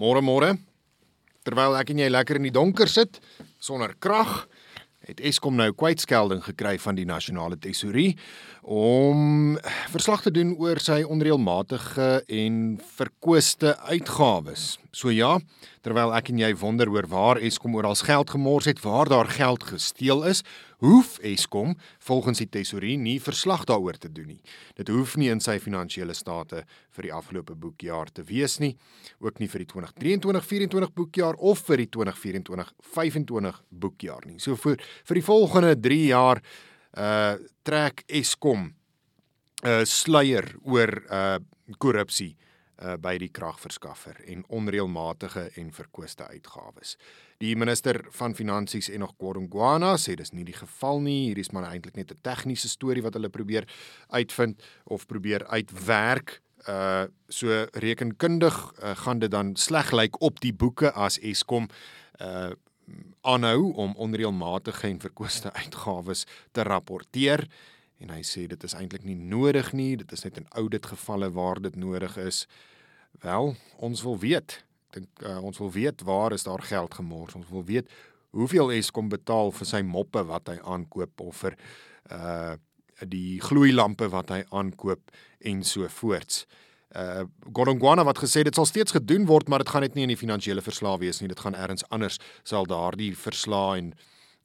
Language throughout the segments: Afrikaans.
Môre môre. Terwyl ek en jy lekker in die donker sit sonder krag, het Eskom nou kwytskelding gekry van die nasionale tesourie om verslag te doen oor sy onreëlmatige en verkwiste uitgawes. So ja, terwyl ek en jy wonder oor waar Eskom oral geld gemors het, waar daar geld gesteel is, hoef Eskom volgens die tesourie nie verslag daaroor te doen nie. Dit hoef nie in sy finansiële state vir die afgelope boekjaar te wees nie, ook nie vir die 2023-24 boekjaar of vir die 2024-25 boekjaar nie. So vir vir die volgende 3 jaar uh trek Eskom 'n uh, sluier oor uh korrupsie uh, by die kragverskaffer en onreëlmatige en verkwiste uitgawes. Die minister van Finansies en nog Kodongwana sê dis nie die geval nie. Hier is maar eintlik net 'n tegniese storie wat hulle probeer uitvind of probeer uitwerk. Uh so rekenkundig uh, gaan dit dan sleg lyk op die boeke as Eskom uh aanhou om onreëlmatige en verkwiste uitgawes te rapporteer en hy sê dit is eintlik nie nodig nie, dit is net in oudit gevalle waar dit nodig is. Wel, ons wil weet. Ek dink uh, ons wil weet waar is daar geld gemors? Ons wil weet hoeveel Eskom betaal vir sy moppe wat hy aankoop of vir uh die gloeilampe wat hy aankoop en so voorts. Uh Godongwana wat gesê dit sal steeds gedoen word, maar dit gaan net nie in die finansiële verslae wees nie. Dit gaan elders anders sal daardie verslae en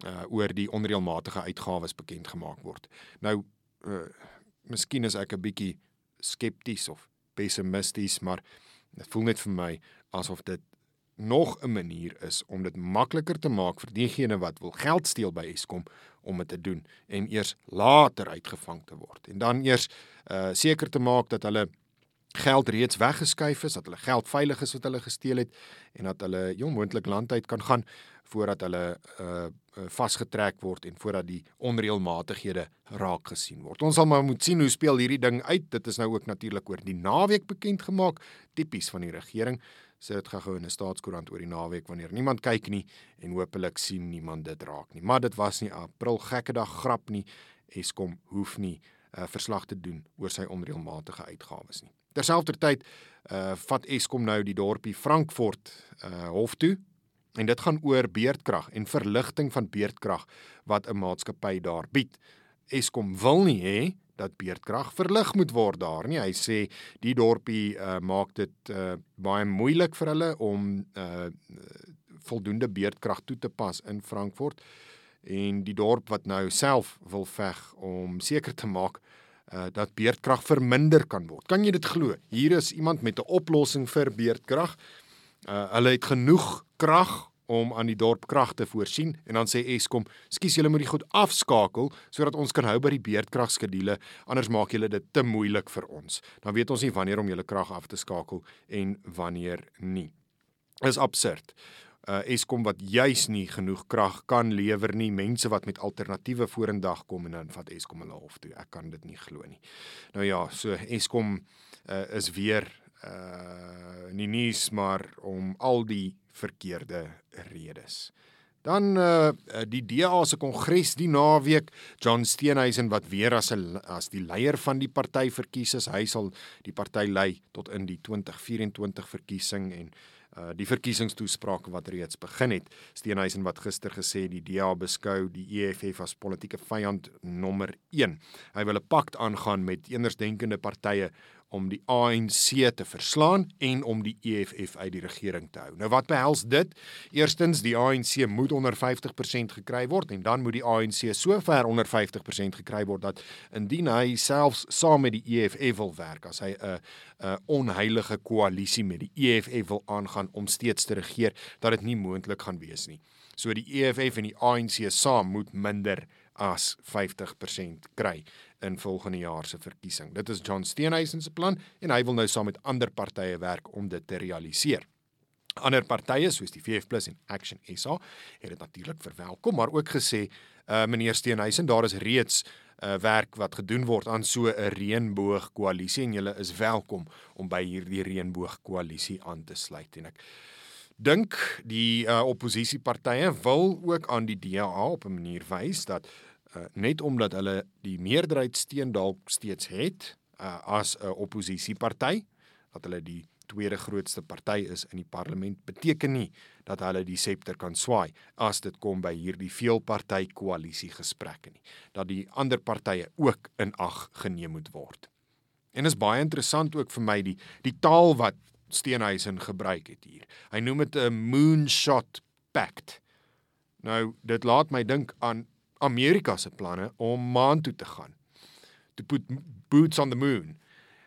uh oor die onreëlmatige uitgawes bekend gemaak word. Nou uh miskien is ek 'n bietjie skepties of pessimisties, maar dit voel net vir my asof dit nog 'n manier is om dit makliker te maak vir diegene wat wil geld steel by Eskom om dit te doen en eers later uitgevang te word. En dan eers uh seker te maak dat hulle geld reeds weggeskuif is, dat hulle geld veilig is wat hulle gesteel het en dat hulle jong moontlik land uit kan gaan voordat hulle uh vasgetrek word en voordat die onreëlmatighede raak gesien word. Ons sal maar moet sien hoe speel hierdie ding uit. Dit is nou ook natuurlik oor die naweek bekend gemaak, tipies van die regering. Sê dit gou-gou in 'n staatskoerant oor die naweek wanneer niemand kyk nie en hopelik sien niemand dit raak nie. Maar dit was nie April gekkedag grap nie. Eskom hoef nie uh, verslag te doen oor sy onreëlmatige uitgawes nie. Terselfdertyd uh vat Eskom nou die dorpie Frankfurt uh hof toe En dit gaan oor beerdkrag en verligting van beerdkrag wat 'n maatskappy daar bied. Eskom wil nie hê dat beerdkrag verlig moet word daar nie. Hy sê die dorpie uh, maak dit uh, baie moeilik vir hulle om uh, voldoende beerdkrag toe te pas in Frankfurt en die dorp wat nou self wil veg om seker te maak uh, dat beerdkrag verminder kan word. Kan jy dit glo? Hier is iemand met 'n oplossing vir beerdkrag. Uh, hulle het genoeg krag om aan die dorp krag te voorsien en dan sê Eskom, "Skus, julle moet die goed afskakel sodat ons kan hou by die beerdkragskedule, anders maak julle dit te moeilik vir ons." Dan weet ons nie wanneer om julle krag af te skakel en wanneer nie. Is absurd. Uh Eskom wat juis nie genoeg krag kan lewer nie, mense wat met alternatiewe vorendag kom en dan vat Eskom hulle hof toe. Ek kan dit nie glo nie. Nou ja, so Eskom uh, is weer uh nie nuus maar om al die verkeerde redes. Dan uh die DA se kongres die naweek, John Steenhuisen wat weer as 'n as die leier van die party verkies is, hy sal die party lei tot in die 2024 verkiesing en uh die verkiesingstoesprake wat reeds begin het. Steenhuisen wat gister gesê die DA beskou die EFF as politieke vyand nommer 1. Hy wil 'n pakt aangaan met eendersdenkende partye om die ANC te verslaan en om die EFF uit die regering te hou. Nou wat behels dit? Eerstens, die ANC moet onder 50% gekry word en dan moet die ANC so ver onder 50% gekry word dat indien hy selfs saam met die EFF wil werk, as hy 'n 'n onheilige koalisie met die EFF wil aangaan om steeds te regeer, dat dit nie moontlik gaan wees nie. So die EFF en die ANC saam moet minder as 50% kry in volgende jaar se verkiesing. Dit is John Steenhuisen se plan en hy wil nou saam met ander partye werk om dit te realiseer. Ander partye soos die VF+ en Action SA het dit natuurlik verwelkom, maar ook gesê, uh meneer Steenhuisen, daar is reeds uh, werk wat gedoen word aan so 'n reënboog koalisie en julle is welkom om by hierdie reënboog koalisie aan te sluit en ek dink die uh, oppositiepartye wil ook aan die DA op 'n manier wys dat uh, net omdat hulle die meerderheid steun dalk steeds het uh, as 'n oppositieparty dat hulle die tweede grootste party is in die parlement, beteken nie dat hulle die septer kan swaai as dit kom by hierdie veelparty koalisie gesprekke nie. Dat die ander partye ook in ag geneem moet word. En is baie interessant ook vir my die die taal wat Steenhuisen gebruik het hier. Hy noem dit 'n moonshot pact. Nou, dit laat my dink aan Amerika se planne om maan toe te gaan. To put boots on the moon.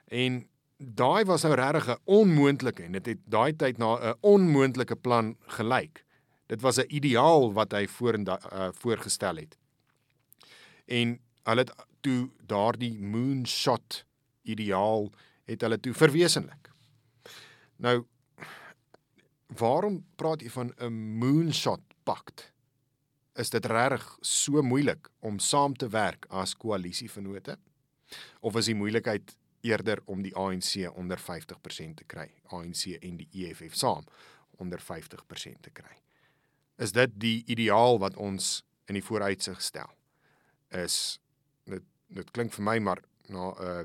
En daai was nou regtig 'n onmoontlike en dit het daai tyd na 'n onmoontlike plan gelyk. Dit was 'n ideaal wat hy voor uh, voorgestel het. En hulle het toe daardie moonshot ideaal het hulle toe verwesenlik. Nou waarom praat jy van 'n moonshot pakt? Is dit regtig so moeilik om saam te werk as koalisievennote? Of is die moeilikheid eerder om die ANC onder 50% te kry, ANC en die EFF saam onder 50% te kry? Is dit die ideaal wat ons in die vooruitsig stel? Is dit dit klink vir my maar na 'n uh,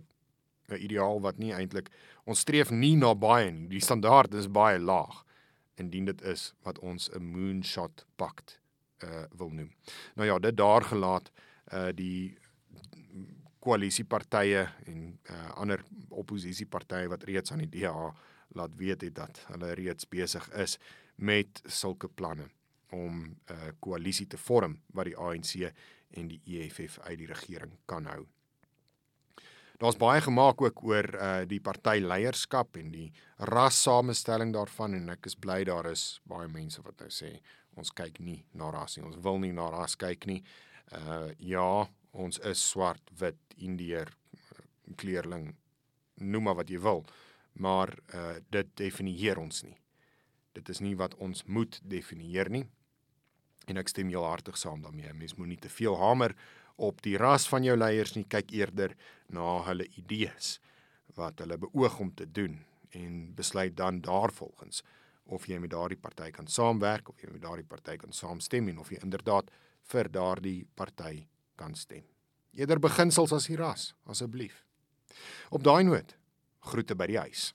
'n ideaal wat nie eintlik ons streef nie na baie nie. Die standaard is baie laag indien dit is wat ons 'n moonshot pakt uh wil noem. Nou ja, dit daar gelaat uh die koalisiepartye en uh ander oppositiepartye wat reeds aan die DA laat weet het dat hulle reeds besig is met sulke planne om 'n uh, koalisie te vorm wat die ANC en die EFF uit die regering kan hou. Daar's baie gemaak ook oor uh die party leierskap en die rassamestelling daarvan en ek is bly daar is baie mense wat nou sê ons kyk nie na ras nie. Ons wil nie na ras kyk nie. Uh ja, ons is swart, wit, indier, kleurling, noem maar wat jy wil. Maar uh dit definieer ons nie. Dit is nie wat ons moet definieer nie. En ek stem heel hartig saam daarmee. Mens moet nie te veel hamer op die ras van jou leiers nie, kyk eerder na hulle idees wat hulle beoog om te doen en besluit dan daarvolgens of jy met daardie party kan saamwerk of jy met daardie party kan saamstem en of jy inderdaad vir daardie party kan stem. Eerder beginsels as die ras, asseblief. Op daai noot, groete by die huis.